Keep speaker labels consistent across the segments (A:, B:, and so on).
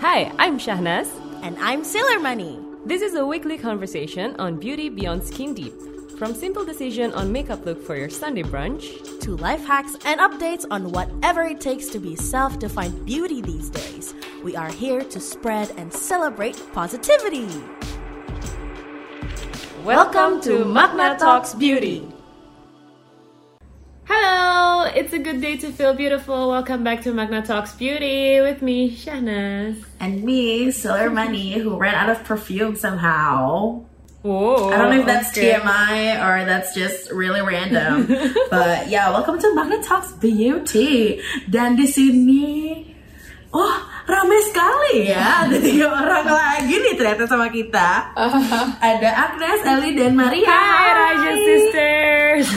A: Hi, I'm Shahnaz.
B: And I'm Sailor Money.
A: This is a weekly conversation on beauty beyond skin deep. From simple decision on makeup look for your Sunday brunch
B: To life hacks and updates on whatever it takes to be self defined beauty these days. We are here to spread and celebrate positivity.
A: Welcome to Magna Talks Beauty. Hello, it's a good day to feel beautiful. Welcome back to Magna Talks Beauty with me, Shahnaz.
C: And me, Sailor Money, who ran out of perfume somehow.
A: Whoa.
C: I don't know if that's
A: okay.
C: TMI or that's just really random. but yeah, welcome to Magna Talks Beauty. Dan di sini, oh ramai sekali ya. Ada tiga orang lagi nih ternyata sama kita. Ada Agnes, Ellie, dan Maria.
A: Hi, Raja Sisters.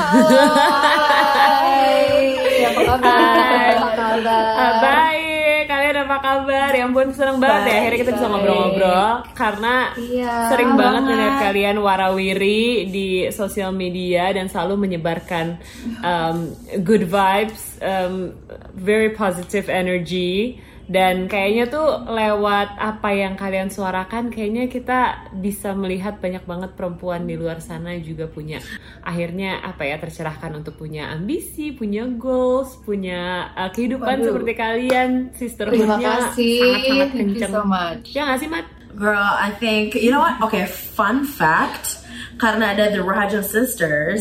D: Hai, apa kabar? Apa kabar?
A: Baik, kalian apa kabar? Ya ampun, seneng banget ya akhirnya kita bisa ngobrol-ngobrol Karena
D: Iya,
A: sering banget
D: banget.
A: melihat kalian warawiri di sosial media Dan selalu menyebarkan um, good vibes, um, very positive energy dan kayaknya tuh lewat apa yang kalian suarakan kayaknya kita bisa melihat banyak banget perempuan di luar sana juga punya akhirnya apa ya tercerahkan untuk punya ambisi, punya goals, punya uh, kehidupan
D: Waduh.
A: seperti kalian
D: Terima
A: sisterhoodnya sangat-sangat
D: thank you
A: kenceng.
D: so much.
A: Ya nggak sih Mat?
C: Girl, I think you know what? Okay, fun fact. Karena ada the Raja Sisters,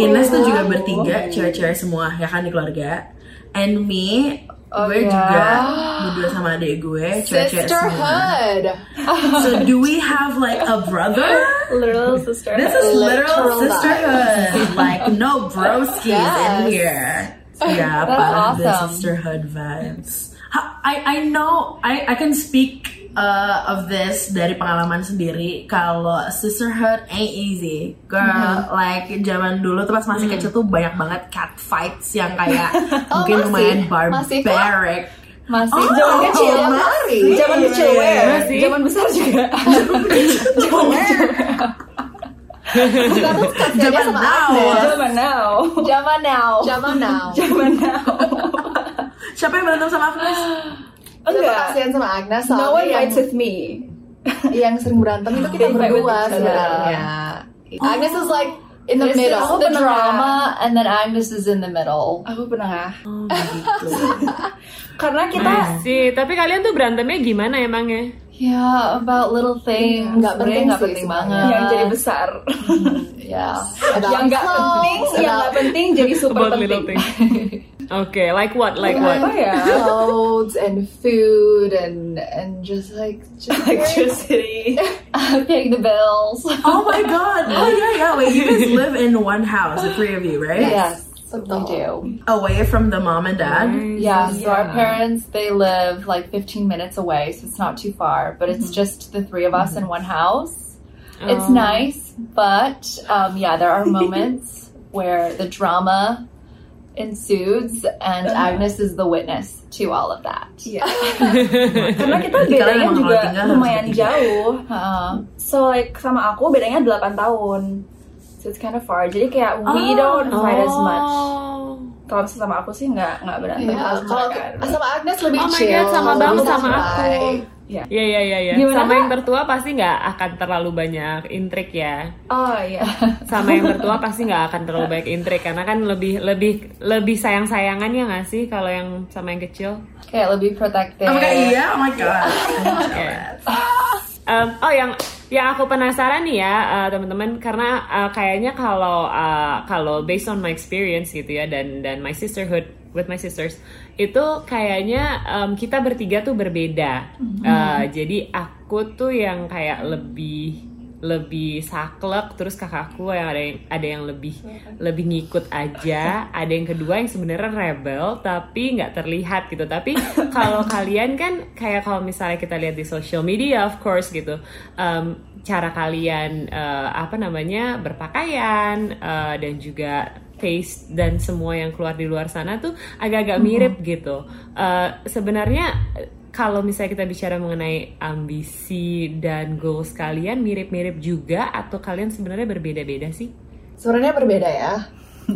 C: Ines tuh juga bertiga, cewek-cewek semua ya kan di keluarga. And me,
D: Oh,
C: gue
D: ya.
C: juga berdua sama adik gue, cewek-cewek semua.
D: Sisterhood.
C: So do we have like a brother?
D: Literal sisterhood.
C: This is literal
D: Literal
C: sisterhood. like no broskies in
D: Yes.
C: here. Yeah,
D: That's
C: the
D: awesome.
C: sisterhood vibes. Ha- I I know I I can speak uh, of this dari pengalaman sendiri. Kalau sisterhood ain't easy, girl.
D: Mm-hmm.
C: Like zaman dulu tuh pas masih kecil tuh banyak banget cat fights yang kayak
D: Oh,
C: mungkin
D: masih?
C: lumayan
D: Masih
C: barbaric.
D: Masih
C: Oh,
D: zaman kecil.
C: masih.
D: Zaman kecil where?
A: Masih?
D: Zaman besar juga. Tuh kasihannya
C: Zaman now.
E: Zaman now.
D: Zaman now. Zaman now.
E: Zaman now.
C: Siapa yang berantem sama Agnes?
E: Enggak.
D: kasihan sama Agnes
E: No one fights with me.
D: yang sering berantem itu kita berdua sebenarnya. Agnes is like in the middle.
E: this-
F: the
E: Penengah.
F: drama and then Agnes is in the middle.
E: Aku penengah.
C: Oh, gitu.
E: Karena kita
A: see. Tapi kalian tuh berantemnya gimana emangnya?
F: Yeah, about little things.
D: Nggak penting
F: nggak
D: sih
F: penting banget.
E: yang jadi besar.
F: Yeah.
D: About
E: yang nggak penting, yang nggak penting jadi super
A: About little
E: penting.
A: things. Okay, like what? Like what?
E: Apa ya?
D: clothes and food and and just like just
E: Electricity.
F: Paying the bills.
C: Oh my god. Oh yeah, yeah. Wait, you guys live in one house, the three of you, right?
F: yes, we do.
C: Away from the mom and dad.
F: Yeah, so our parents they live like 15 minutes away, so it's not too far. But it's just the three of us in one house. It's
A: Oh.
F: nice, but um, yeah, there are moments where the drama ensues, and Agnes is the witness to all of that.
E: Iya. Karena kita bedanya juga lumayan jauh.
F: Uh,
E: So like sama aku bedanya 8 tahun. So it's kind of far. Jadi kayak we
C: Oh.
E: don't fight as much.
A: Oh.
E: Kalau misalnya sama aku sih nggak nggak berantem. Pas
D: kalau sama Agnes lebih
A: Oh my
D: chill.
A: God, sama banget
D: lebih
A: sama aku.
D: Santai.
E: Iya.
A: Iya iya iya.
E: Gimana,
A: Sama
E: Kak?
A: yang tertua pasti nggak akan terlalu banyak intrik ya.
E: Oh iya.
A: Sama yang tertua pasti nggak akan terlalu banyak intrik karena kan lebih lebih lebih sayang sayangan ya nggak sih kalau yang sama yang kecil.
F: kayak lebih protective.
C: Oh my god, iya, oh my god.
A: Yeah. Um, oh yang yang aku penasaran nih ya uh, teman-teman karena uh, kayaknya kalau uh, kalau based on my experience gitu ya dan dan my sisterhood with my sisters itu kayaknya um, kita bertiga tuh berbeda. Uh, jadi aku tuh yang kayak lebih lebih saklek terus kakakku yang ada yang ada yang lebih lebih ngikut aja. Ada yang kedua yang sebenarnya rebel tapi nggak terlihat gitu. Tapi kalau kalian kan kayak kalau misalnya kita lihat di social media of course gitu. Um, cara kalian uh, apa namanya berpakaian uh, dan juga taste dan semua yang keluar di luar sana tuh agak-agak mirip gitu Uh, sebenarnya kalau misalnya kita bicara mengenai ambisi dan goals kalian mirip-mirip juga atau kalian sebenarnya berbeda-beda sih?
D: Sebenarnya berbeda ya.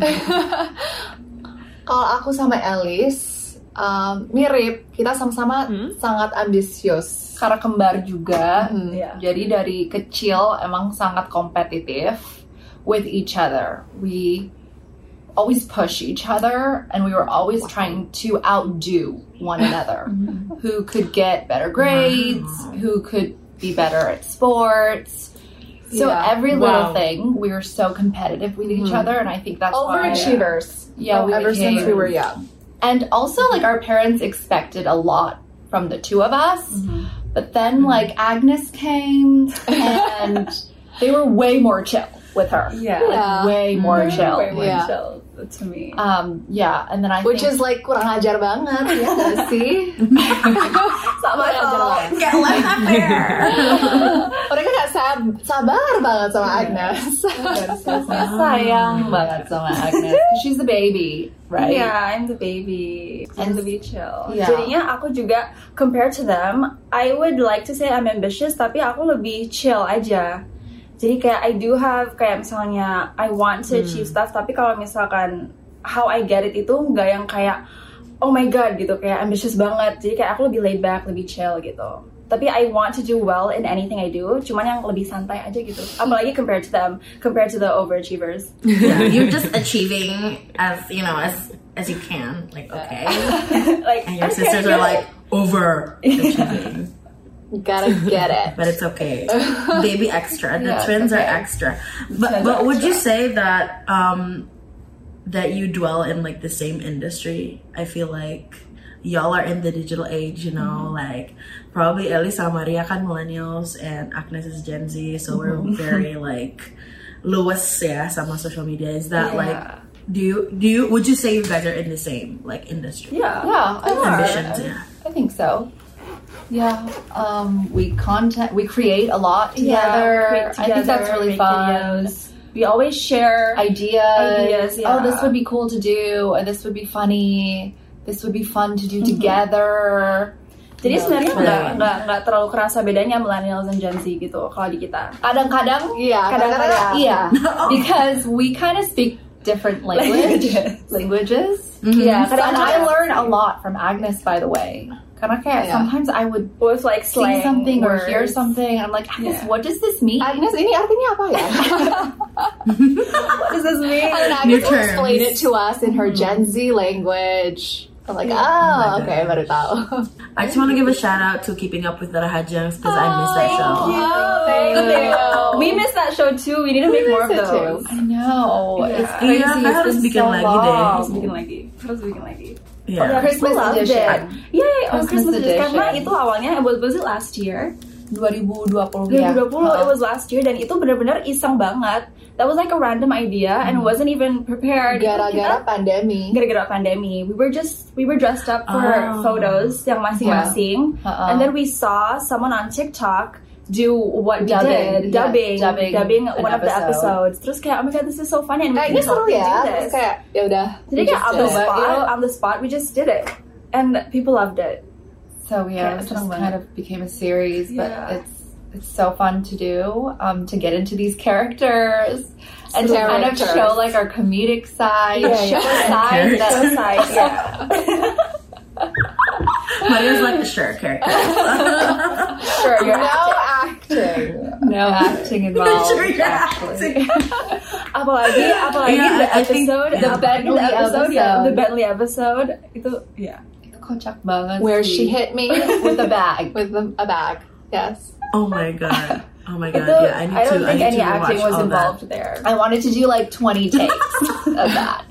D: Kalau aku sama Alice, Um, mirip, kita sama-sama
A: Hmm.
D: sangat ambisius.
F: Karena kembar juga.
D: Hmm.
E: Iya.
F: Jadi dari kecil emang sangat kompetitif with each other. We always push each other and we were always trying to outdo one another. Mm-hmm. who could get better grades, who could be better at sports. So
D: Yeah.
F: every
A: Wow.
F: little thing, we were so competitive with each mm-hmm. other, and I think that's why.
D: Overachievers.
F: Yeah, we
D: ever since we were young.
F: And also, like our parents expected a lot from the two of us, mm-hmm. but then like Agnes came, and they were way more chill with her.
E: Yeah.
F: Like,
D: Yeah.
F: way more chill.
E: Way more
D: Yeah.
E: chill to me.
F: Um, yeah, and then I
D: Which
F: think,
D: is like kurang ajar banget, ya gak sih?
E: Sama dong.
C: Get left there.
D: Mereka gak sab- sabar banget sama Agnes.
F: sayang banget sama Agnes. She's the baby, right?
E: Yeah, I'm the baby. I'm the be chill.
F: Yeah.
E: Jadinya aku juga compared to them, I would like to say I'm ambitious, tapi aku lebih chill aja. Jadi kayak I do have kayak misalnya I want to achieve stuff, tapi kalau misalkan how I get it itu nggak yang kayak oh my god gitu kayak ambitious banget. Jadi kayak aku lebih laid back, lebih chill gitu. Tapi I want to do well in anything I do, cuman yang lebih santai aja gitu. Apalagi compared to them, compared to the overachievers.
C: yeah, you're just achieving as you know as as you can. Like okay,
E: like
C: and your
E: okay,
C: sisters
E: yeah.
C: are like over achieving,
D: Gotta get it.
C: but it's okay. Baby extra. The
F: Yeah,
C: twins are extra. But but would you say that um that you dwell in like the same industry? I feel like y'all are in the digital age, you know, like probably at least Maria kan millennials and Agnes is Gen Z, so we're very like Lewis yeah, sama social media. Is that
E: Yeah.
C: like do you do you would you say you guys are in the same like industry?
E: Yeah.
F: Yeah, I think
C: Ambitions,
F: so.
C: yeah.
F: I think so. Yeah, um, we content, we create a lot
E: Yeah,
F: together. I think that's really fun.
E: videos. We always share.
F: Ideas.
E: Ideas,
F: Oh, this would be cool to do. Or this would be funny. This would be fun to do together.
E: Jadi
F: Yeah.
E: sebenarnya
C: Yeah.
E: nggak nggak nggak terlalu kerasa bedanya millennials dan Gen Z gitu kalau di kita.
F: Kadang-kadang,
D: Iya,
E: Kadang-kadang,
D: kadang-kadang.
F: yeah, because we kind of speak different language
E: Languages.
F: languages.
E: Iya,
F: And I learn a lot from Agnes, by the way. Karena kayak
D: Yeah.
F: sometimes I would
E: with like
F: see
E: slang
F: something or hear
E: words.
F: something. I'm like, Agnes,
E: Yeah.
F: what does this mean?
D: Agnes, ini artinya apa ya?
E: What does this mean?
D: And
C: New
D: Agnes will explain
C: terms.
D: it to us in her mm-hmm. Gen Z language. I'm like, oh,
C: my
D: okay, baru tahu.
C: I just want to give a shout out to Keeping Up with the Rahajangs because I missed that show.
E: Thank you. Oh, we missed that show too. We need to make more of
D: miss it
E: those.
F: I know.
E: Yeah.
F: It's crazy.
C: Iya,
F: it's
C: harus
F: been
C: bikin
F: so
C: lagi deh.
F: long.
E: Harus bikin lagi. Harus bikin lagi.
C: Yeah.
F: Christmas
E: People loved
F: edition.
E: it. Yeah, yeah, on
F: Christmas
E: Christmas edition. Karena itu awalnya was, was it last year?
F: 2020
E: 2020
F: ya.
E: it was last year dan itu benar-benar iseng banget. That was like a random idea and wasn't even prepared.
D: Gara-gara pandemi.
E: gara-gara pandemi. We were just we were dressed up for
C: Oh.
E: photos yang masing-masing,
F: Uh-uh.
E: and then we saw someone on TikTok do what we
F: Dubbing,
E: did,
F: yeah,
E: dubbing,
F: dubbing
E: dubbing,
F: an
E: one of the episodes. Terus kayak oh my god, this is so funny and we
D: Kayaknya
E: can
D: seru ya.
E: do
D: Terus
E: this.
D: kayak, ya udah.
E: Jadi
D: we
E: kayak
D: just
E: on the
D: it.
E: Spot,
F: you know-
E: on the spot, we just did it, and people loved it.
F: So yeah,
E: Yeah,
F: it just
E: banget.
F: kind of became a series, but
E: Yeah.
F: it's it's so fun to do. Um, to get into these characters and to kind of show like our comedic side,
E: Yeah,
F: show
E: yeah.
F: a side that
E: So side, yeah.
C: Maria's like a sure character.
E: sure, you're
D: No
E: acting.
D: acting.
F: no acting involved.
C: Sure, you're
F: actually.
E: apalagi apalagi
C: Yeah,
E: the
C: I- I think
E: episode
F: the
E: apalagi
F: Bentley
E: the episode, yeah, the Bentley episode itu yeah
F: Itu kocak banget.
D: Where
F: sih.
D: she hit me
F: with a bag.
D: with the, a bag. Yes.
C: oh my god. Oh my god.
E: itu
C: Yeah, I need
E: I don't
C: to. I
E: think
C: need
E: any
C: to
E: acting was involved
C: that.
E: there
F: I wanted to do like 20 takes of that.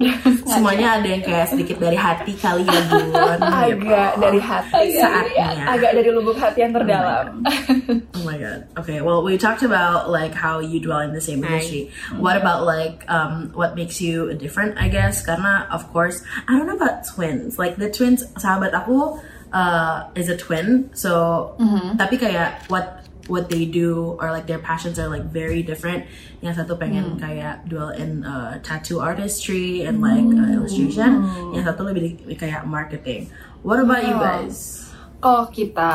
C: Semuanya ada yang kayak sedikit dari hati kali ya Bun.
E: agak
C: gitu.
E: dari hati
C: Saatnya.
E: agak dari lubuk hati yang terdalam
C: Oh my god. Okay, well, we talked about like how you dwell in the same industry. What about like um what makes you different? I guess karena of course I don't know about twins. Like the twins, sahabat aku uh, is a twin. So tapi kayak what what they do or like their passions are like very different. Yang satu pengen kayak dwell in uh, tattoo artistry and like uh, illustration. Yang satu lebih kayak marketing. What about you guys?
F: Kalau kita,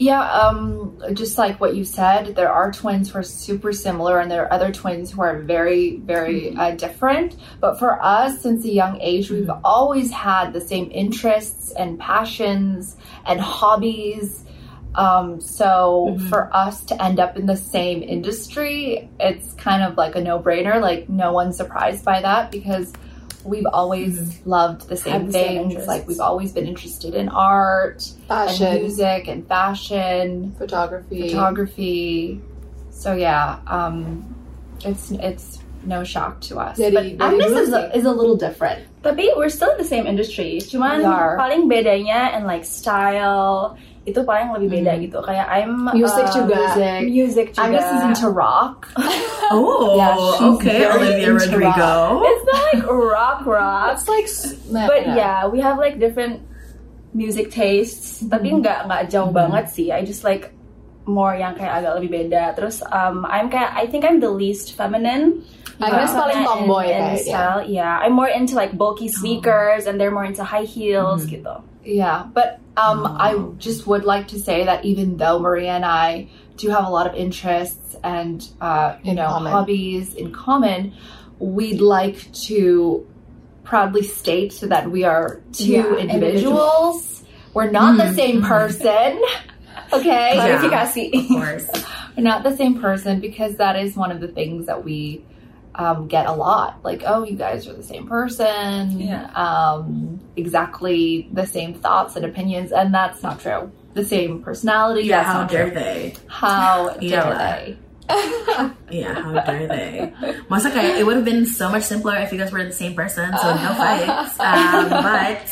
F: yeah, um, just like what you said, there are twins who are super similar, and there are other twins who are very, very uh, different. But for us, since a young age, we've always had the same interests and passions and hobbies. Um, so for us to end up in the same industry, it's kind of like a no-brainer. Like no one's surprised by that because we've always loved the same
E: Have the same
F: things. like we've always been interested in art
D: Fashion,
F: and music and fashion,
D: photography.
F: photography. So yeah, um, it's it's no shock to us.
D: Jadi-
F: but
D: dari
F: Agnes is a, is a little different.
E: Tapi we're still in the same industry. Cuman
F: We are.
E: paling bedanya and like style itu paling lebih beda gitu. Kayak I'm
D: Music
E: uh,
D: juga.
F: Music.
E: Music juga.
F: Agnes is into rock.
C: Oh,
F: Yeah,
C: okay, Olivia Rodrigo.
E: It's not like rock rock.
D: That's like, nah,
E: But
D: nah.
E: yeah, we have like different music tastes. Tapi nggak nggak jauh banget sih. I just like more yang kayak agak lebih beda. Terus um, I'm kayak I think I'm the least feminine.
D: Agnes
E: Uh,
D: paling
E: in-
D: tomboy
E: in
D: kayaknya.
E: style. Yeah, I'm more into like bulky sneakers, and they're more into high heels gitu.
F: Yeah, but um, I just would like to say that even though Maria and I do have a lot of interests and uh, you
D: In
F: know
D: common.
F: hobbies in common, we'd like to proudly state so that we are two
E: Yeah,
F: individuals. We're not the same person. Okay,
C: Yeah.
E: Klarifikasi.
C: Of course.
F: we're not the same person because that is one of the things that we um, get a lot. Like, oh, you guys are the same person.
E: Yeah.
F: Um, exactly the same thoughts and opinions, and that's not true. The same personality.
C: Yeah, how dare
F: true.
C: they?
F: How dare
C: Yeah.
F: they?
C: Yeah, how dare they? Kayak, it would have been so much simpler if you guys were the same person, so no fights. Um, but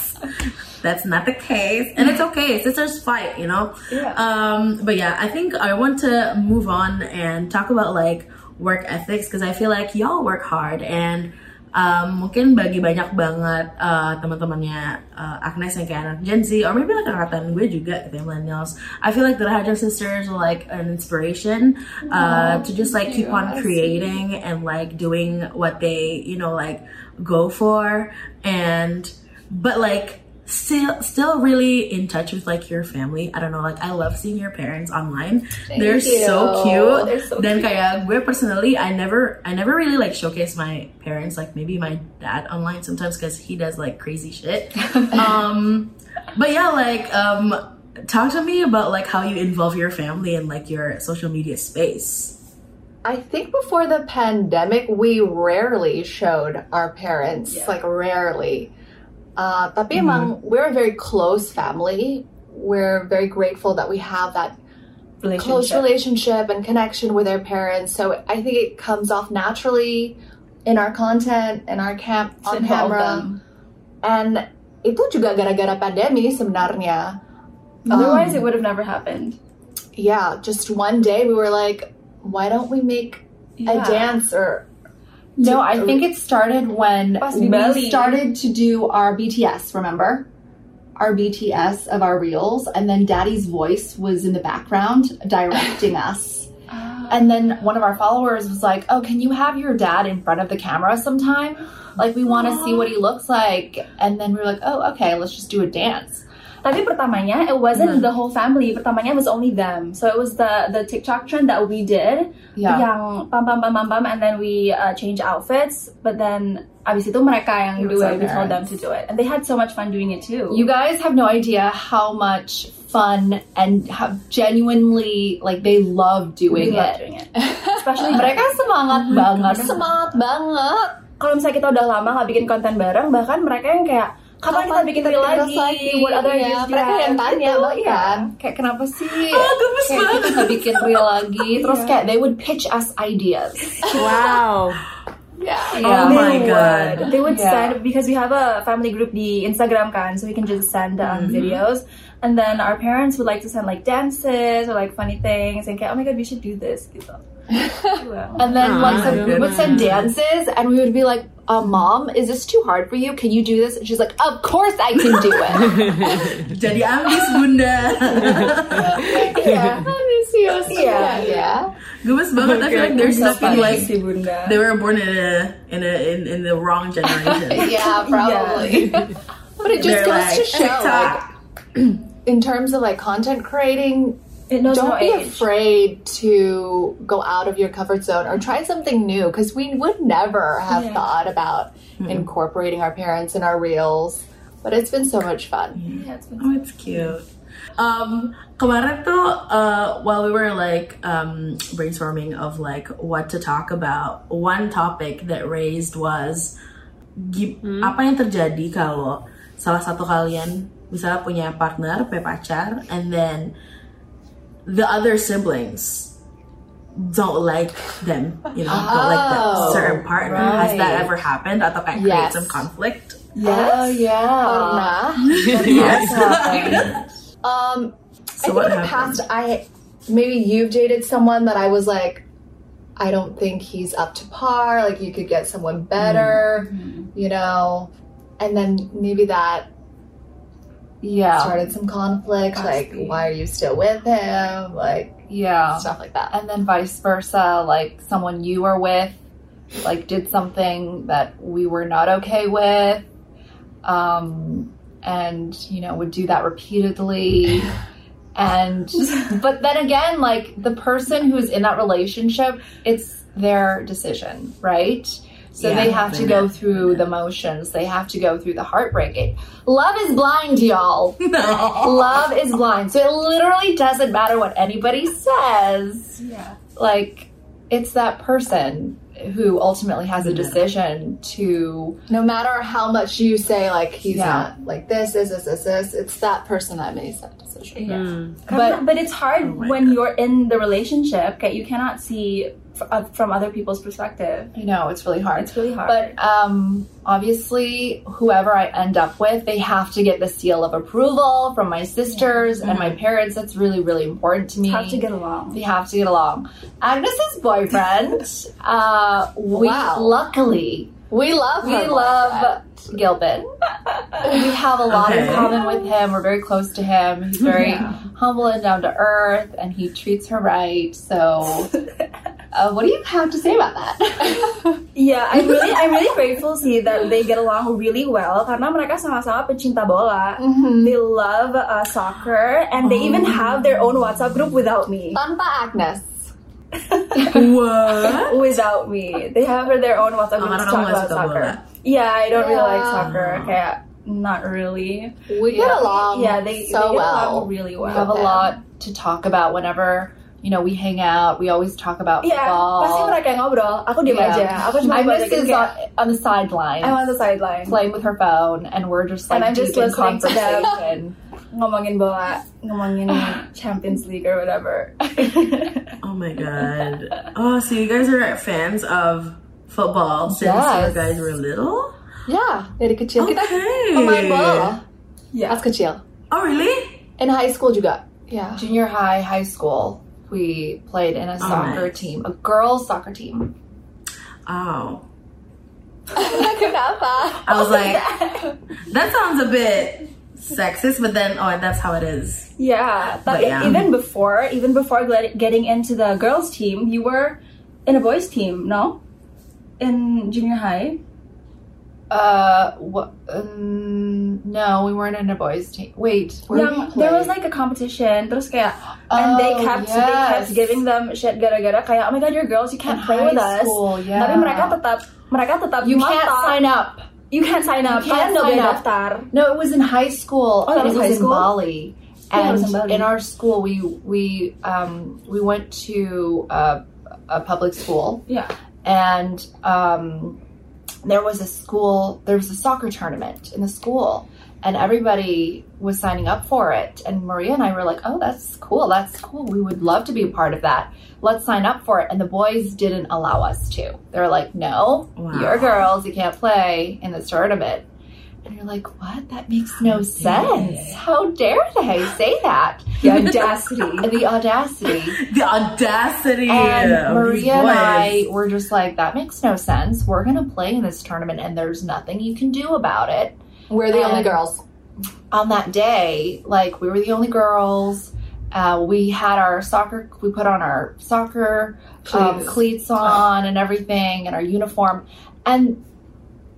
C: that's not the case, and it's okay. Sisters fight, you know.
E: Yeah.
C: Um, but yeah, I think I want to move on and talk about like work ethics because I feel like y'all work hard and um, mungkin bagi banyak banget uh, teman-temannya uh, Agnes yang kayak anak Gen Z or maybe like angkatan gue juga gitu ya millennials. I feel like the Raja sisters are like an inspiration uh, to just like keep on creating and like doing what they you know like go for and but like still still really in touch with like your family. I don't know like I love seeing your parents online. They're so
D: you.
C: cute.
E: They're so
C: then kayak gue personally I never I never really like showcase my parents like maybe my dad online sometimes because he does like crazy shit. Um but yeah like um talk to me about like how you involve your family in like your social media space.
D: I think before the pandemic, we rarely showed our parents, like rarely. Uh, tapi emang we're a very close family. We're very grateful that we have that close relationship and connection with our parents. So I think it comes off naturally in our content, in our camp on
E: involve
D: camera.
E: them.
D: And itu juga gara-gara pandemi sebenarnya.
E: Otherwise, it would have never happened.
D: Yeah, just one day we were like, why don't we make a
E: Yeah.
D: dance or
F: No, I think it started when we started to do our BTS, remember? Our BTS of our reels, and then Daddy's voice was in the background directing us. And then one of our followers was like, Oh, can you have your dad in front of the camera sometime? Like, we want to see what he looks like. And then we were like, Oh, okay, let's just do a dance.
E: Tapi pertamanya it wasn't the whole family. Pertamanya it was only them. So it was the the TikTok trend that we did.
F: Yeah.
E: Yang pam pam pam pam pam, and then we uh, change outfits. But then abis itu mereka yang
F: It
E: do it. We told them to do it, and they had so much fun doing it too.
F: You guys have no idea how much fun and how genuinely, like, they love doing
E: we love
F: it.
E: doing it. Especially
F: Mereka semangat banget.
D: semangat banget.
E: kalau misalnya kita udah lama nggak bikin konten bareng, bahkan mereka yang kayak kapan, kita bikin reel lagi? What other
D: Iya,
E: ideas do you
D: mereka yang
E: have?"
D: tanya
E: Gitu,
D: bahkan.
E: iya.
F: kayak kenapa sih
C: Oh, gemes
F: kayak kita nggak bikin real lagi terus kayak they would pitch us ideas
A: Wow.
D: Yeah.
C: oh
E: They
C: my
E: would.
C: god
E: They would
F: Yeah.
E: send because we have a family group di Instagram kan, so we can just send um, videos. And then our parents would like to send like dances or like funny things and kayak, oh my god, we should do this gitu.
F: And then
A: Aw,
F: like so we would send dances and we would be like uh, mom is this too hard for you can you do this and she's like of course i can do it
C: jadi ambis bunda
D: Yeah. Ambisius.
E: Iya.
D: Yeah.
C: gemes banget I feel like there's nothing like
E: si bunda.
C: they were born in a in a in, in the wrong generation
D: Yeah, probably. but it just
C: They're
D: goes
C: like
D: to show, like, in terms of like content creating,
E: It knows
D: don't
E: no
D: be
E: age.
D: afraid to go out of your comfort zone or try something new because we would never have
E: Yeah.
D: thought about incorporating our parents in our reels. But it's been so much fun.
E: Yeah, it's been-
C: Oh, it's cute. Um, kemarin tuh, uh, while we were like um, brainstorming of like what to talk about, one topic that raised was gi- apa yang terjadi kalau salah satu kalian misalnya punya partner, punya pacar, and then the other siblings don't like them, you know, don't like that
D: Oh,
C: certain partner. Has that ever happened? Atau kayak create
D: Yes.
C: some conflict?
F: Oh yeah.
D: Pernah.
C: yes.
D: Um,
C: So
D: I
C: what
D: think in the
C: happened?
D: past, I maybe you've dated someone that I was like, I don't think he's up to par. Like you could get someone better,
C: Mm-hmm.
D: you know, and then maybe that
F: Yeah.
D: started some conflict. Like, why are you still with him? Like
F: Yeah.
D: stuff like that.
F: and then vice versa like someone you were with like did something that we were not okay with um and you know would do that repeatedly and but then again like the person who's in that relationship it's their decision right so
C: Yeah,
F: they have to go through the motions they have to go through the heartbreak it, love is blind y'all No. love is blind. So it literally doesn't matter what anybody says.
E: Yeah.
F: Like, it's that person who ultimately has a decision to.
D: No matter how much you say, like he's
F: Yeah.
D: not like this, this, this, this, this, it's that person that makes that decision.
E: Yeah. Mm.
F: But-
E: But but it's hard
C: Oh my
E: when you're in the relationship. Okay, you cannot see f- uh, from other people's perspective.
F: I know, it's really hard.
E: It's really hard.
F: But um, obviously, whoever I end up with, they have to get the seal of approval from my sisters and my parents. That's really, really important to me.
E: have to get along.
F: They have to get along. Agnes's boyfriend, uh, we
D: Wow.
F: luckily
D: We love
F: We love
D: boyfriend.
F: Gilbin. we have a lot in common with him. We're very close to him. He's very humble and down to earth, and he treats her right. So, uh, what do you have to say about that?
E: Yeah, I'm really I'm really grateful see that they get along really well karena mereka sama-sama pecinta bola.
D: Mm-hmm.
E: They love uh, soccer and they even have their own WhatsApp group without me.
D: Tanpa Agnes.
C: What?
E: Without me, they have their own WhatsApp
C: Oh,
E: group to talk about soccer.
C: bola.
E: Yeah, I don't really like soccer. Kayak not really.
D: We get along
E: yeah, they,
D: so
E: they get
D: well.
E: along really well.
F: we have a lot to talk about whenever you know we hang out. We always talk about
E: Iya,
F: football.
E: pasti mereka yang ngobrol. Aku diem
F: Yeah.
E: aja. Aku cuma
F: I miss
E: balikin
F: is
E: kayak,
F: on, on the sideline,
E: I'm on the sideline.
F: playing with her phone, and we're just like
E: And I'm just
F: deep in
E: listening to them.
F: conversation.
E: ngomongin bola, ngomongin Champions League or whatever.
C: Oh my god. Oh, so you guys are fans of football since you
F: Yes.
C: guys were little?
D: Yeah, dari kecil kita
C: Okay.
D: pemain bola.
E: yeah.
D: Pas kecil.
C: Oh, really?
D: In high school juga. Yeah.
F: junior high, high school, we played in a oh, soccer
C: nice.
F: team, a girls' soccer team.
C: Oh. I was like, that sounds a bit sexist, but then, oh, that's how it is.
E: Yeah,
C: But
E: but
C: yeah.
E: even before, even before getting into the girls' team, you were in a boys' team, no? In junior high.
F: Uh, what? Um, no, we weren't in a boys' team. Wait, we
E: there was like a competition, terus kayak, and they
F: Oh,
E: kept they kept giving them shit gara-gara kayak, oh my god, you're girls, you can't
F: In
E: play with
F: high
E: us.
F: school, yeah.
E: Tapi mereka tetap mereka tetap
F: you can't sign up.
E: You can't sign up.
F: You can't sign up.
E: daftar.
F: No, it was in high school.
E: Oh, that was
F: it was in
E: school?
F: Bali.
E: Yeah, it
F: And
E: was in Bali.
F: in our school, we we um we went to a, a public school,
E: Yeah.
F: and um, there was a school there was a soccer tournament in the school and everybody was signing up for it. And maria and i were like oh that's cool that's cool we would love to be a part of that. Let's sign up for it. And the boys didn't allow us to. They were like no
C: Wow.
F: you're girls you can't play in this tournament and you're like what that makes no sense how dare they say that
E: The audacity.
F: the audacity
C: The audacity
F: and Maria and. I were just like, that makes no sense. We're gonna play in this tournament, and there's nothing you can do about it.
D: We're the only girls.
F: On that day, like we were the only girls. Uh, we had our soccer. We put on our soccer um,
D: cleats
F: on and everything, and our uniform. And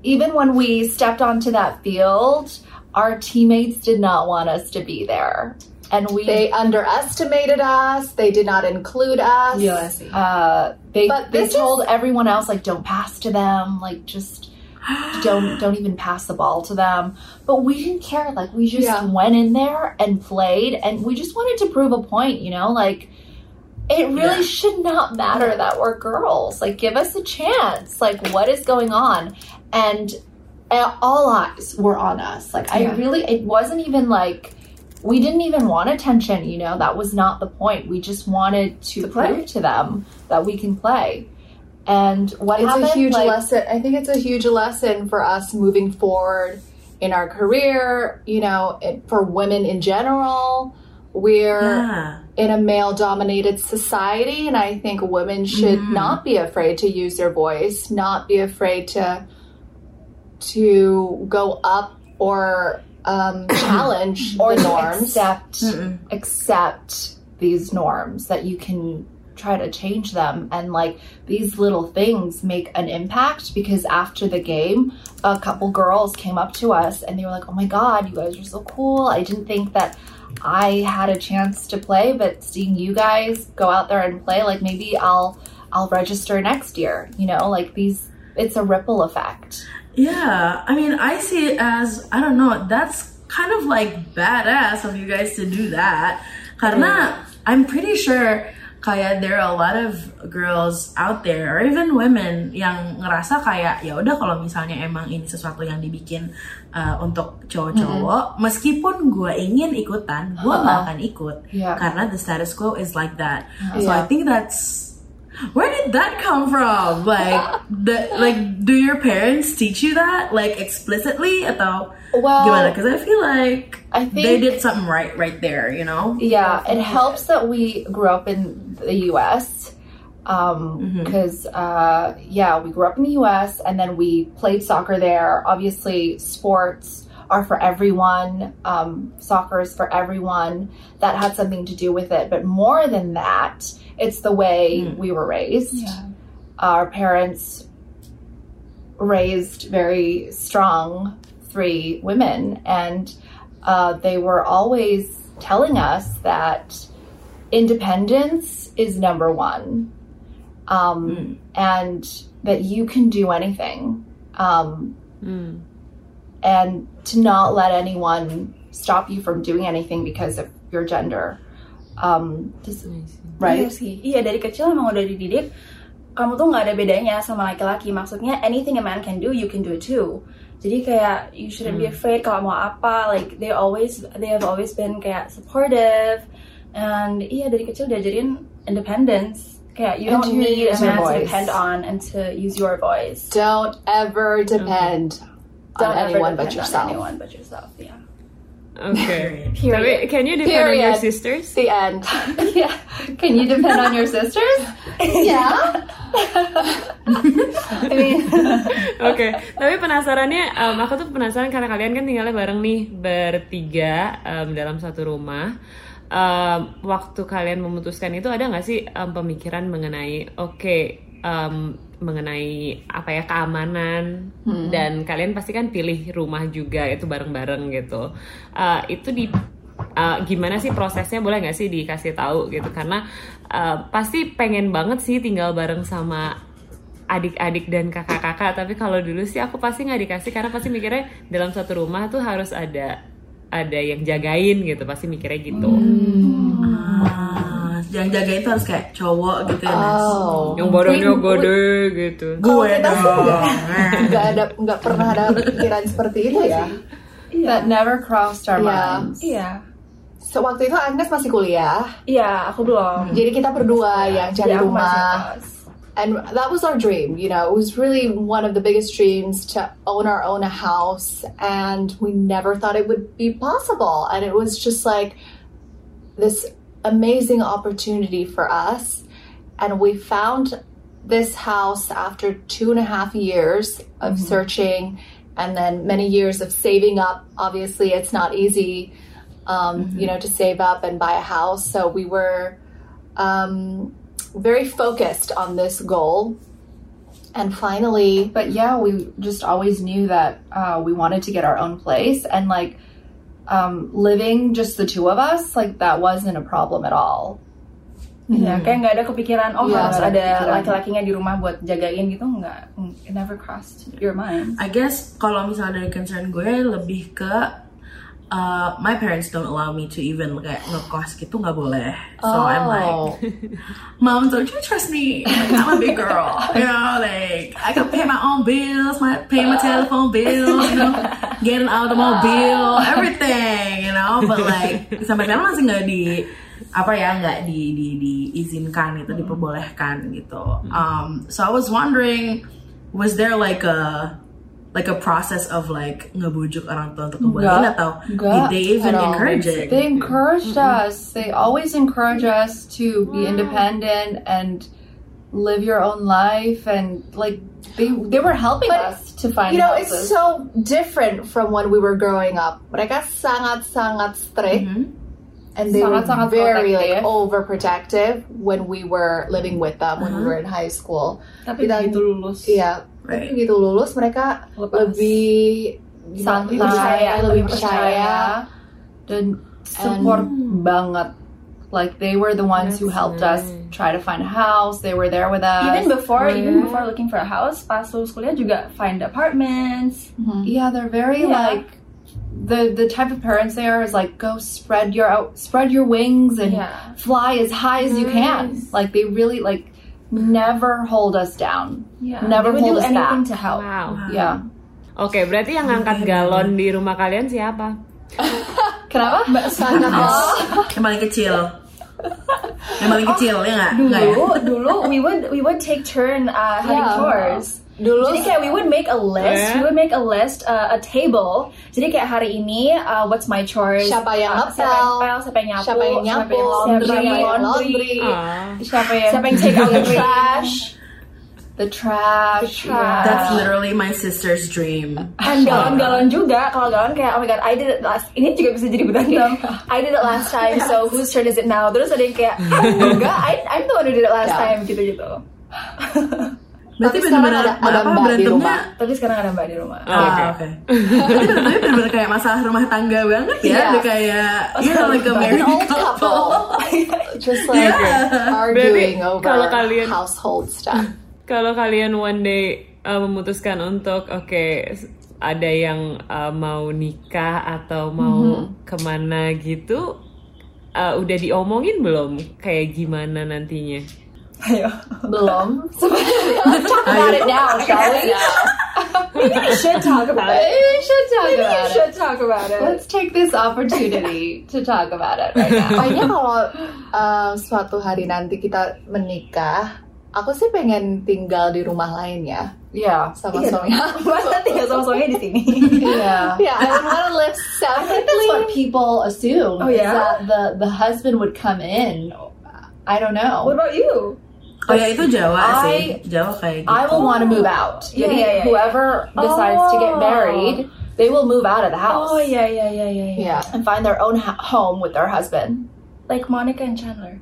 F: even when we stepped onto that field, our teammates did not want us to be there. And we
D: They underestimated us. They did not include us.
F: Uh, they
D: But
F: they told everyone else like don't pass to them like just don't don't even pass the ball to them but we didn't care like we just
D: Yeah.
F: went in there and played and we just wanted to prove a point you know like it really
C: Yeah.
F: should not matter that we're girls like give us a chance like what is going on and uh, all eyes were on us like i really it wasn't even like we didn't even want attention you know that was not the point we just wanted to,
E: play.
F: prove to them that we can play and what
D: It's
F: happened
D: a huge
F: like,
D: lesson. I think it's a huge lesson for us moving forward in our career, you know, it, for women in general. We're
C: Yeah.
D: in a male dominated society, and I think women should not be afraid to use their voice, not be afraid to to go up or um, challenge
F: or
D: the
F: to
D: norms.
F: accept accept these norms that you can try to change them and like these little things make an impact because after the game a couple girls came up to us and they were like oh my god you guys are so cool i didn't think that i had a chance to play but seeing you guys go out there and play like maybe i'll i'll register next year you know like these it's a ripple effect
C: Yeah, I mean, I see it as I don't know. That's kind of like badass of you guys to do that. Karena mm-hmm. I'm pretty sure kayak there are a lot of girls out there or even women yang ngerasa kayak ya udah kalau misalnya emang ini sesuatu yang dibikin uh, untuk cowok-cowok, meskipun gue ingin ikutan, gue nggak akan ikut
F: Yeah.
C: karena the status quo is like that. So
D: Yeah.
C: I think that's where did that come from? Like the like do your parents teach you that like explicitly atau
F: Well,
C: gimana? Because I feel like
F: I think-
C: they did something right right there, you know?
F: Yeah, it helps that we grew up in the U.S. Because, uh, yeah, we grew up in the U.S. and then we played soccer there. Obviously, sports are for everyone. Um, soccer is for everyone. That had something to do with it. But more than that, it's the way we were raised. Our parents raised very strong three women, and uh, they were always telling us that independence is number one, um, and that you can do anything, um, and to not let anyone stop you from doing anything because of your gender. Um, just-
E: Iya sih. Iya dari kecil emang udah dididik kamu tuh nggak ada bedanya sama laki-laki. Maksudnya anything a man can do, you can do it too. Jadi kayak you shouldn't be afraid kalau mau apa. Like they always they have always been kayak supportive. And iya dari kecil diajarin independence. Kayak you
F: And
E: don't
F: to
E: need a
F: use your
E: man to depend on and to use your voice.
D: Don't ever depend
E: Don't
D: on
E: ever
D: anyone but yourself.
E: on anyone but yourself. Yeah.
A: Okay.
E: Period.
A: Tapi can you depend on your
D: Period.
A: sisters?
D: The end.
F: yeah. Can you depend on your sisters? yeah.
E: I mean,
A: Oke, tapi penasarannya, em, aku tuh penasaran karena kalian kan tinggalnya bareng nih bertiga em, dalam satu rumah. Em, waktu kalian memutuskan itu ada nggak sih em, pemikiran mengenai, oke, em, mengenai apa ya keamanan. Dan kalian pasti kan pilih rumah juga itu bareng-bareng gitu. Eh, itu di eh, gimana sih prosesnya? Boleh nggak sih dikasih tahu gitu? Karena eh, pasti pengen banget sih tinggal bareng sama adik-adik dan kakak-kakak. Tapi kalau dulu sih aku pasti nggak dikasih karena pasti mikirnya dalam satu rumah tuh harus ada ada yang jagain gitu. Pasti mikirnya gitu.
C: Ah, yang jaga itu harus kayak cowok gitu ya. Nas.
D: Oh.
A: yang badannya gede gitu
C: Gue dong.
D: Nggak ada, nggak pernah ada pikiran seperti itu ya.
F: That never crossed our
D: Yeah.
F: minds.
E: iya.
D: So, waktu itu Agnes masih kuliah,
E: Iya, aku belum.
D: jadi kita berdua yang cari
E: masih
D: rumah. And that was our dream, you know. It was really one of the biggest dreams to own our own house, and we never thought it would be possible. And it was just like this amazing opportunity for us. And we found this house after two and a half years of searching and then many years of saving up. Obviously, it's not easy, um, you know, to save up and buy a house. So we were um, very focused on this goal. And finally,
F: but yeah, we just always knew that uh, we wanted to get our own place and like um, living just the two of us, like that wasn't a problem at all.
E: Ya, kayak nggak ada kepikiran oh
D: Iya,
E: harus
F: ada
E: laki-lakinya di rumah buat jagain gitu nggak it never crossed your mind
C: I guess kalau misalnya dari concern gue lebih ke uh, my parents don't allow me to even kayak ngekos gitu nggak boleh. So I'm like,
D: oh,
C: Mom, don't you trust me? I'm a big girl. You know, like I can pay my own bills, my pay my telephone bills, you know, getting out of the mobile, everything, you know. But like sampai sekarang masih nggak di apa ya nggak di, di diizinkan itu diperbolehkan gitu. Um, so I was wondering, was there like a like a process of like ngebujuk orang tua untuk atau did they even encourage it?
F: They encouraged us. They always encourage us to be independent and live your own life and like they they were helping
D: But,
F: us to find
D: you know,
F: houses.
D: it's so different from when we were growing up. Mereka sangat-sangat strict. And they
F: Sangat-sangat
D: were very like
F: protective.
D: overprotective when we were living with them when we were in high school.
E: tapi
D: Kita-
E: begitu lulus
D: Iya,
C: Right.
D: tapi begitu lulus mereka
E: Lepas.
D: lebih
F: santai,
D: lebih percaya, lebih
F: percaya, dan support banget. Like they were the ones who
A: That's
F: helped us try to find a house. They were there with us.
E: even before even before looking for a house pas lulus kuliah juga find apartments mm-hmm.
F: yeah, they're very
E: Yeah.
F: like the the type of parents they are is like go spread your out spread your wings and
E: Yeah.
F: fly as high as you can. Like they really like never hold us down.
E: yeah
F: Never
E: they would
F: hold
E: do
F: us
E: anything
F: back.
E: to help
A: Wow.
F: Yeah.
A: Oke, berarti yang ngangkat galon di rumah kalian siapa?
F: Kenapa?
D: sangat oh.
C: Yang paling kecil. Yang paling kecil ya nggak? Nggak ya?
E: dulu dulu we would we would take turn uh, having
D: Yeah.
E: chores
D: dulu
E: Jadi kayak we would make a list,
A: Eh?
E: we would make a list, uh, a table. Jadi kayak hari ini, uh, what's my chores?
D: Siapa yang
E: uh, siapa yang
D: ngepel,
E: ngepel, siapa yang nyapu,
D: siapa yang nyapu,
E: siapa yang
D: siapa yang
E: laundry,
A: Ah.
F: Siapa yang
E: siapa yang take out the trash,
F: the trash?
E: The trash.
C: That's literally my sister's dream.
E: dan galon-galon juga. Kalau galon kayak oh my god, I did it last. Ini juga bisa jadi berantem. I did it last time, so whose turn is it now? Terus ada yang kayak oh, enggak, I, I'm the one who did it last
D: Yeah.
E: time gitu-gitu.
C: Berarti
D: Tapi sekarang
C: bener-bener
D: ada- ada
C: apa,
D: mbak di
C: berantemnya?
D: rumah.
E: Tapi sekarang ada mbak di rumah.
A: Oh,
C: Ah,
A: oke.
C: oke. Tapi bener-bener bener-bener kayak masalah rumah tangga banget ya.
D: Iya.
C: Udah kayak, you know, like a married
D: old
C: couple.
D: couple just like
C: Yeah.
D: arguing over
A: kalau kalian-
D: household stuff
A: Kalau kalian one day uh, memutuskan untuk oke ada yang uh, mau nikah atau mau ke mana gitu, uh, udah diomongin belum kayak gimana nantinya?
E: Ayo.
D: belum
F: Let's talk about it now, shall we?
E: We should talk about it.
F: We should talk
E: Maybe
F: about it.
E: should talk about it.
F: Let's take this opportunity to talk about it right now.
D: kayaknya kalau uh, suatu hari nanti kita menikah aku sih pengen tinggal di rumah lain ya
F: Yeah.
D: sama
E: Iya
D: suami aku
E: Masa tinggal sama suaminya di sini?
F: Yeah.
D: yeah I would want to live
F: I think that's what people assume.
E: Oh,
F: is
E: yeah?
F: that the the husband would come in. I don't know.
E: What about you?
C: Oh ya itu Jawa
F: I-
C: sih. Jawa kayak gitu.
F: I will want to move out.
E: Yeah,
F: Jadi
E: yeah, yeah,
F: whoever decides to get
E: Oh.
F: married, they will move out of the house
E: Oh yeah, yeah, yeah, yeah, yeah.
D: yeah
F: and find their own ha- home with their husband.
E: Like Monica and Chandler.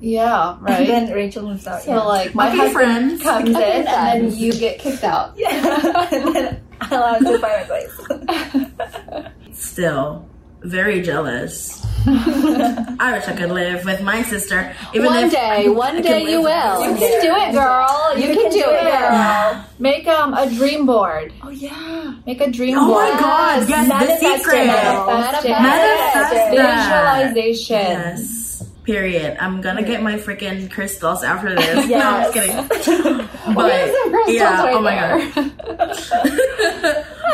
F: Yeah,
E: And
F: right.
E: then Rachel moves out.
F: so like my
C: Okay,
F: husband comes in and then you get kicked out.
E: yeah. and then I'll have to find my place.
C: Still, very jealous. I wish I could live with my sister. Even
D: one
C: if
D: day one
C: I
D: day you will
F: You can do it, girl. You, can, do, it, girl. Make um a dream board.
E: Oh yeah.
F: Make a dream
C: Oh
F: board.
C: Oh my god, yes, the
E: Manifest it.
C: secret.
F: Manifest it.
C: Manifest that.
F: Visualization.
C: Yes. Period. I'm gonna get my freaking crystals after this. No, I'm just kidding. But yeah,
F: right
C: oh my god.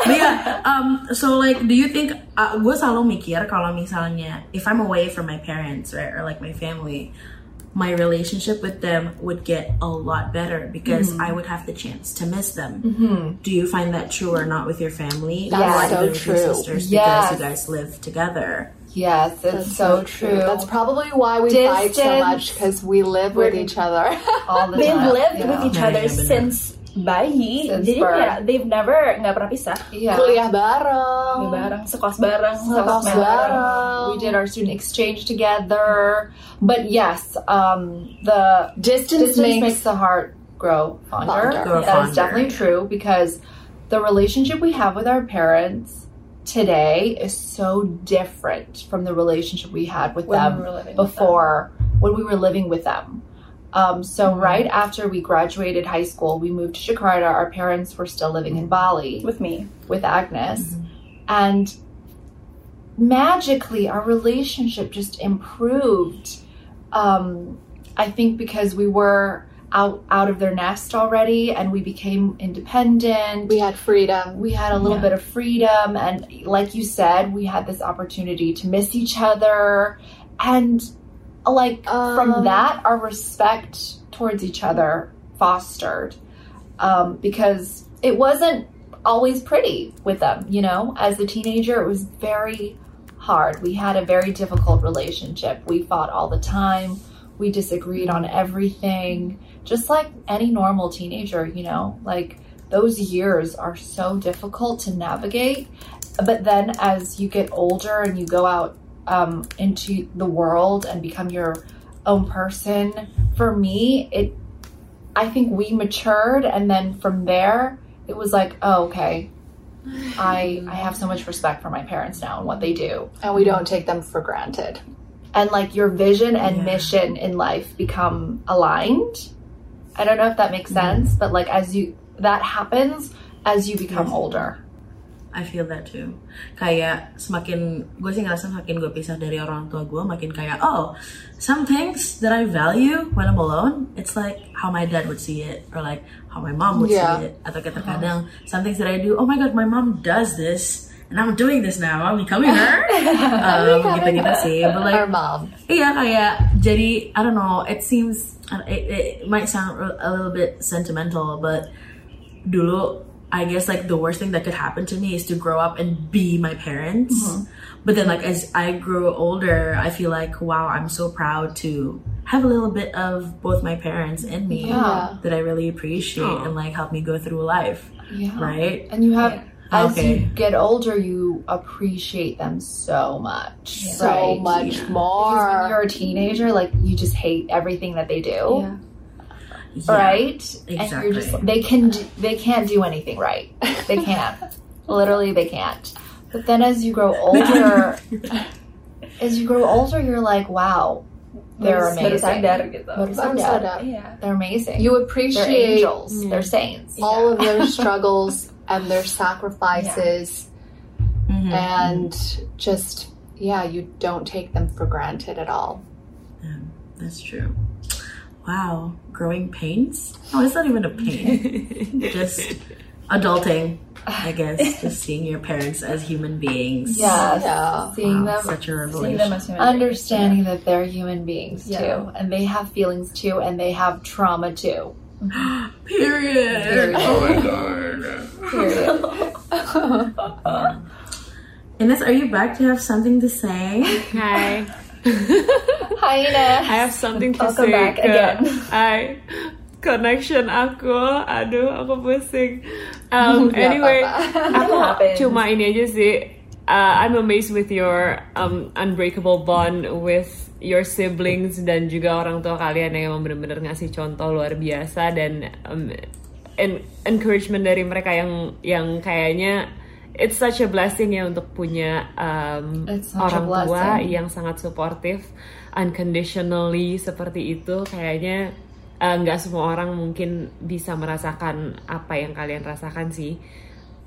C: But yeah, um, so like, do you think? Uh, gue selalu mikir kalau misalnya, if I'm away from my parents, right, or like my family, my relationship with them would get a lot better because I would have the chance to miss them. Do you find that true or not with your family?
D: That's
C: or
D: so
C: with your
D: true.
C: sisters
F: Yes.
C: because you guys live together.
F: Yes, it's so, true.
D: That's probably why we fight so much because we live with each other.
F: all the
E: They've
F: time.
E: lived
F: yeah.
E: with each other
C: yeah, benar.
E: since bayi.
F: Since
E: Jadi
F: birth.
E: kayak they've never nggak pernah pisah.
F: Yeah.
D: Kuliah bareng.
E: Kuliah bareng, sekos bareng,
D: Sekos
E: sama
D: bareng.
F: We did our student exchange together. But yes, um, the
D: Distance,
F: distance
D: makes,
F: makes the heart grow fonder.
D: Fonder.
C: Grow
F: That is
C: fonder,
F: definitely
C: yeah.
F: true because the relationship we have with our parents today is so different from the relationship we had with
E: When
F: them
E: we living with
F: before when we were living with them. Um, so
E: Mm-hmm.
F: right after we graduated high school, we moved to Jakarta. Our parents were still living in Bali
E: with me.
F: with Agnes. And magically, our relationship just improved. Um, I think because we were out out of their nest already, and we became independent.
D: We had freedom.
F: we had a little bit of freedom, and like you said, we had this opportunity to miss each other, and like
D: Um,
F: from that, our respect towards each other fostered um, because it wasn't always pretty with them. You know, as a teenager, it was very hard. We had a very difficult relationship. We fought all the time. We disagreed on everything, just like any normal teenager, you know, like those years are so difficult to navigate. But then as you get older and you go out um, into the world and become your own person, for me, it, I think we matured. And then from there, it was like, oh, okay. I, I have so much respect for my parents now and what they do
D: and we don't take them for granted.
F: and like your vision and
C: Yeah.
F: mission in life become aligned. I don't know if that makes sense, but like as you that happens as you become
C: Yes.
F: older.
C: I feel that too. Kayak semakin gue sih ngerasa semakin gue pisah dari orang tua gue, makin kayak oh, some things that I value when I'm alone, it's like how my dad would see it or like how my mom would
D: Yeah.
C: see it. Atau kayak terkadang some things that I do, oh my god, my mom does this. And I'm doing this now. I'm becoming her. um, gitu-gitu sih. But like,
D: Our mom.
C: Iya kayak jadi I don't know. It seems uh, it, it might sound a little bit sentimental, but dulu I guess like the worst thing that could happen to me is to grow up and be my parents. Mm-hmm. But then like as I grew older, I feel like wow, I'm so proud to have a little bit of both my parents in me
D: Yeah.
C: that I really appreciate and like help me go through life.
F: Yeah.
C: Right?
F: And you have as
C: Okay.
F: you get older you appreciate them so much.
D: So
F: right?
D: much
C: Yeah.
F: Because when
D: more.
F: you're a teenager, like you just hate everything that they do.
E: Yeah.
C: Yeah.
F: right? And you're just
C: Exactly.
F: they can do, they can't do anything right. They can't. Literally, they can't. But then as you grow older, as you grow older, you're like, wow, they're
E: Baru- baru
F: amazing.
E: sadar gitu.
F: Baru
D: Baru
F: sadar.
D: sadar.
F: They're amazing.
D: You
F: they're
D: appreciate
F: angels. They're mm. saints.
D: all of their struggles and their sacrifices
C: Mhm.
D: and just yeah you don't take them for granted at all
C: That's true. Wow, growing pains? Oh, it's not even a pain. Just adulting, I guess. Just seeing your parents as human beings.
F: Yes.
D: Yeah.
F: Seeing
C: Wow,
F: them
C: such a
E: Seeing them
C: revelation.
E: as human beings.
F: understanding that they're human beings
E: Yeah.
F: too and they have feelings too and they have trauma too
C: Period. Oh my god. Ines, are you back to have something to say?
A: Hi.
F: hi Ines
A: I have something to
E: Welcome
A: say
E: back
A: ke
E: again.
A: Hi. Connection aku, aduh aku pusing. Um, anyway,
D: apa-apa.
A: aku
E: happens.
A: cuma ini aja sih. Uh, I'm amazed with your um, unbreakable bond with your siblings dan juga orang tua kalian yang emang bener-bener ngasih contoh luar biasa dan um, en- encouragement dari mereka yang yang kayaknya it's such a blessing ya untuk punya um, orang tua yang sangat supportive unconditionally seperti itu. Kayaknya uh, nggak semua orang mungkin bisa merasakan apa yang kalian rasakan sih.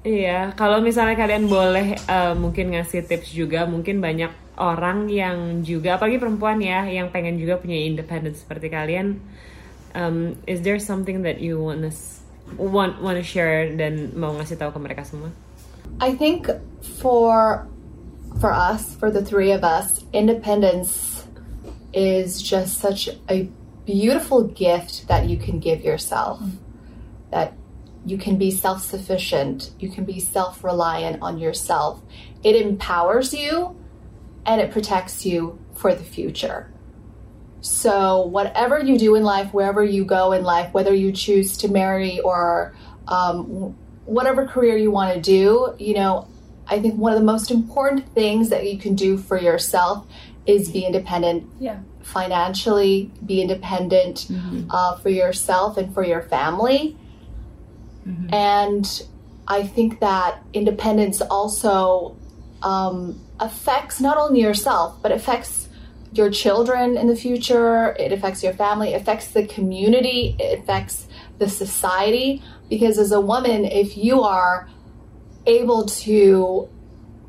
A: Iya, kalau misalnya kalian boleh uh, mungkin ngasih tips juga, mungkin banyak orang yang juga, apalagi perempuan ya, yang pengen juga punya independence seperti kalian. Um, is there something that you wanna want wanna share dan mau ngasih tahu ke mereka semua?
D: i think for for us for the three of us independence is just such a beautiful gift that you can give yourself that you can be self-sufficient you can be self-reliant on yourself it empowers you and it protects you for the future so whatever you do in life wherever you go in life whether you choose to marry or um, whatever career you want to do you know i think one of the most important things that you can do for yourself is be independent
E: Yeah.
D: financially, be independent uh, for yourself and for your family. And I think that independence also um, affects not only yourself, but affects your children in the future. It affects your family, it affects the community, it affects the society. Because as a woman, if you are able to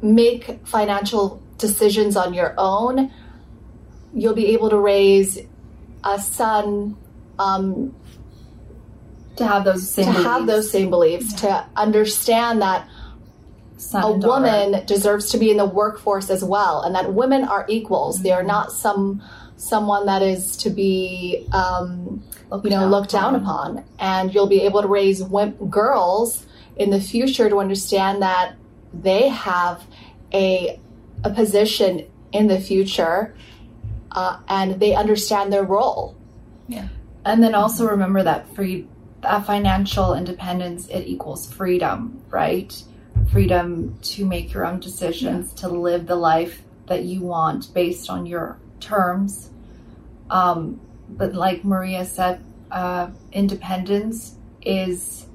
D: make financial decisions on your own, you'll be able to raise a son um,
F: To have those same
D: to have
F: beliefs.
D: those same beliefs, to understand that a
F: daughter.
D: woman deserves to be in the workforce as well, and that women are equals. They are not some someone that is to be um,
F: Looked
D: you know
F: down
D: looked down upon. And you'll be able to raise girls in the future to understand that they have a a position in the future, uh, and they understand their role.
F: Yeah, And then also remember that free that financial independence it equals freedom, right? Freedom to make your own decisions, to live the life that you want based on your terms. Um, but like Maria said, uh, independence is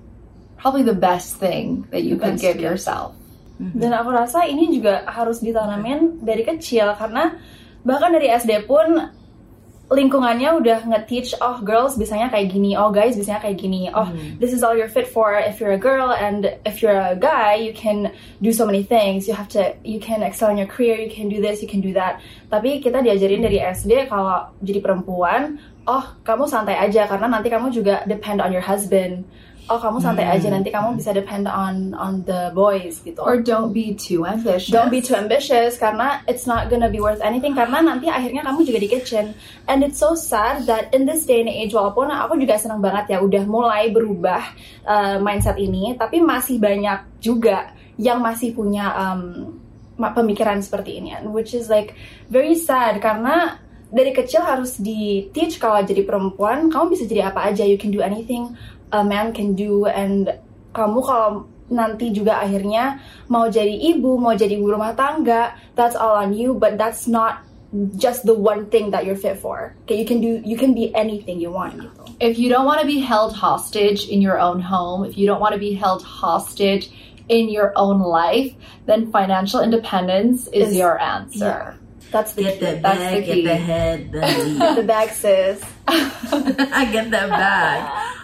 F: probably the best thing that you
D: The
F: can
D: best
F: give
D: gift.
F: yourself.
E: Dan aku rasa ini juga harus ditanamin dari kecil karena bahkan dari SD pun lingkungannya udah nge-teach oh girls bisanya kayak gini, oh guys bisanya kayak gini, oh this is all you're fit for if you're a girl and if you're a guy you can do so many things, you have to you can excel in your career, you can do this, you can do that. Tapi kita diajarin dari SD kalau jadi perempuan, oh kamu santai aja karena nanti kamu juga depend on your husband. Oh kamu santai aja nanti kamu bisa depend on on the boys gitu.
F: Or don't be too ambitious.
E: Don't be too ambitious karena it's not gonna be worth anything karena nanti akhirnya kamu juga di kitchen. And it's so sad that in this day and age walaupun aku juga senang banget ya udah mulai berubah uh, mindset ini, tapi masih banyak juga yang masih punya um, pemikiran seperti ini, which is like very sad karena dari kecil harus di teach kalau jadi perempuan kamu bisa jadi apa aja, you can do anything a man can do and kamu kalau nanti juga akhirnya mau jadi ibu, mau jadi ibu rumah tangga, that's all on you, but that's not just the one thing that you're fit for. Okay, you can do you can be anything you want gitu.
F: if you don't want to be held hostage in your own home, if you don't want to be held hostage in your own life, then financial independence is,
E: Is-
F: your answer.
E: That's the
C: Get
E: key.
C: that bag,
F: the
C: get the head, the
E: the bag sis.
C: I get that bag.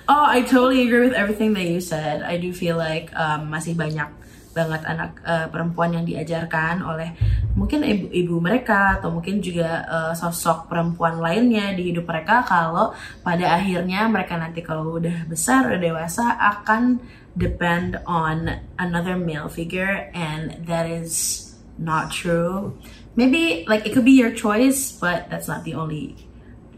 C: Oh, I totally agree with everything that you said. I do feel like um, masih banyak banget anak uh, perempuan yang diajarkan oleh mungkin ibu-ibu mereka atau mungkin juga uh, sosok perempuan lainnya di hidup mereka kalau pada akhirnya mereka nanti kalau udah besar udah dewasa akan depend on another male figure and that is not true. Maybe like it could be your choice, but that's not the only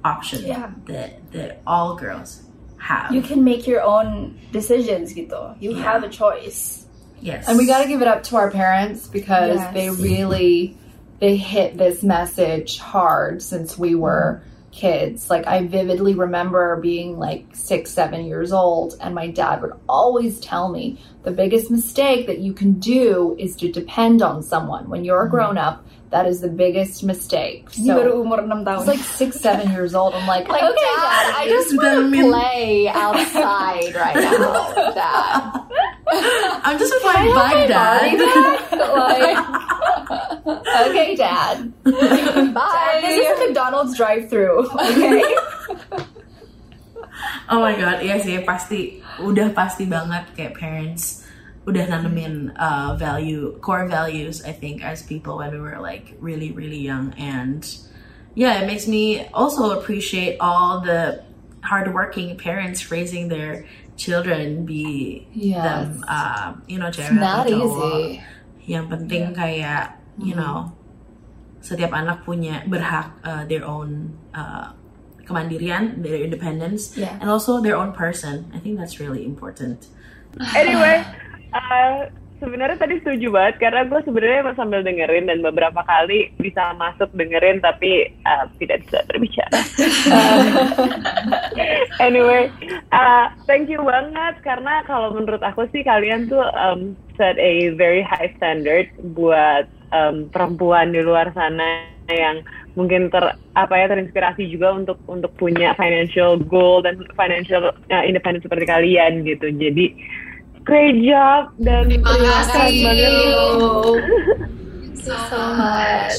C: option
E: Yeah.
C: that that all girls have.
E: You can make your own decisions gitu. You
C: Yeah.
E: have a choice.
C: yes,
F: And we got to give it up to our parents because
E: Yes.
F: they really they hit this message hard since we were kids. Like I vividly remember being like 6 7 years old and my dad would always tell me the biggest mistake that you can do is to depend on someone when you're a mm-hmm. grown up. That is the biggest mistake.
E: Ini baru
F: So
E: umur 6 tahun.
F: it's like 6 7 years old. I'm like,
D: Like,
F: okay,
D: Dad, I just want to play outside right now, Dad.
C: I'm just my bike, dad.
F: like, okay, dad.
D: Bye.
E: this is a McDonald's drive-through. Okay.
C: oh my god, iya sih pasti udah pasti banget kayak parents udah nanemin uh, value core values I think as people when we were like really really young and yeah it makes me also appreciate all the hardworking parents raising their children be
F: Yes.
C: them uh, you know cewek
D: Not
C: atau cowok.
D: easy.
C: yang penting kayak you know setiap anak punya berhak uh, their own uh, kemandirian their independence
E: Yeah.
C: and also their own person I think that's really important
A: anyway, uh, sebenarnya tadi setuju banget karena gue sebenarnya sambil dengerin dan beberapa kali bisa masuk dengerin tapi uh, tidak bisa berbicara. Um, anyway, uh, thank you banget karena kalau menurut aku sih kalian tuh um, set a very high standard buat um, perempuan di luar sana yang
G: mungkin ter apa ya terinspirasi juga untuk untuk punya financial goal dan financial uh, independent seperti kalian gitu. Jadi great job dan
F: Terima kasih.
G: banget.
F: so much.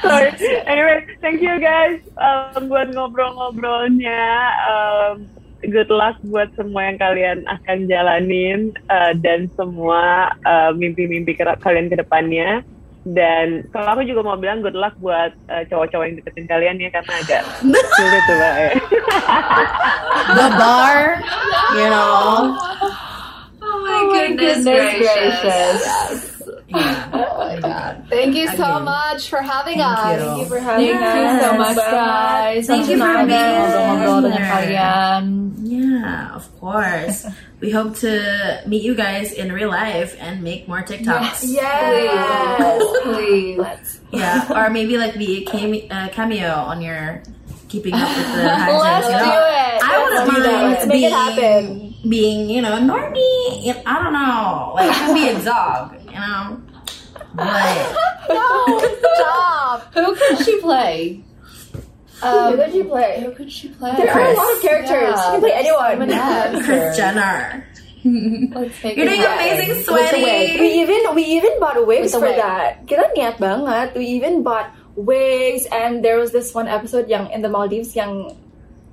G: Sorry. Anyway, thank you guys um, buat ngobrol-ngobrolnya. Um, good luck buat semua yang kalian akan jalanin uh, dan semua uh, mimpi-mimpi kerap kalian ke depannya. Dan kalau aku juga mau bilang good luck buat uh, cowok-cowok yang deketin kalian ya karena agak sulit tuh Mbak, ya.
C: The bar, you know.
F: Oh my goodness, gracious.
C: Yeah.
F: Oh my god. Thank you so
C: Again.
F: much for having
C: Thank
F: us.
C: you.
E: Thank you for having
F: Thank you
E: us.
F: so much, guys.
C: Thank you for being
F: banget ngobrol-ngobrol dengan
C: here.
F: kalian.
C: Yeah, of course. We hope to meet you guys in real life and make more TikToks.
E: Yes.
F: Please.
C: Yeah, or maybe like be a came- uh, cameo on your keeping up with the hijinks.
F: Let's
C: you know?
F: do it.
C: I wouldn't
E: do that.
C: mind
E: Let's make it
C: being,
E: happen.
C: being, you know, normie. I don't know, like I can be a dog, you know. But
F: No, stop. Who could she play?
E: Um, who could she play?
F: Who could she play?
E: There are a lot of characters. She can play anyone.
F: Yeah.
C: Kris Jenner, you're doing amazing,
F: With
C: sweaty.
E: We even we even bought wigs
F: With
E: for
F: wig.
E: that. Kita niat banget. We even bought wigs, and there was this one episode yang in the Maldives yang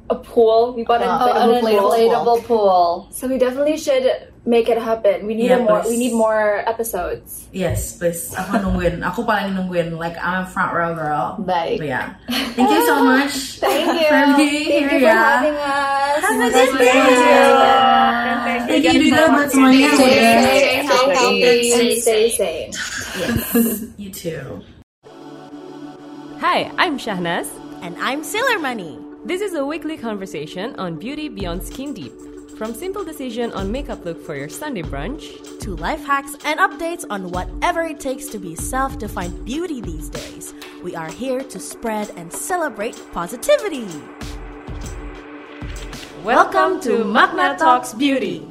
E: a pool. We bought an
F: Oh,
E: uh,
F: inflatable
E: pool.
F: inflatable pool.
E: So we definitely should make it happen. We need
C: Yeah,
E: a more.
C: please.
E: We need more episodes.
C: Yes, please. Ako nungguin. Ako paling nungguin. Like I'm a front row girl.
F: Baik.
C: But yeah. Thank you so much.
E: Thank you.
C: For being
E: Thank
C: here,
E: you for
C: yeah.
E: having us.
C: Have a good
E: semuanya
C: day.
E: lancar.
C: Thank you juga buat semuanya
F: Stay
C: udah.
F: safe, healthy.
E: And stay safe.
C: Yes, you too.
G: Hi, I'm Shahnaz.
B: And I'm Sailor Money.
G: This is a weekly conversation on beauty beyond skin deep. From simple decision on makeup look for your Sunday brunch
B: To life hacks and updates on whatever it takes to be self defined beauty these days. We are here to spread and celebrate positivity.
G: Welcome to Magna Talks Beauty.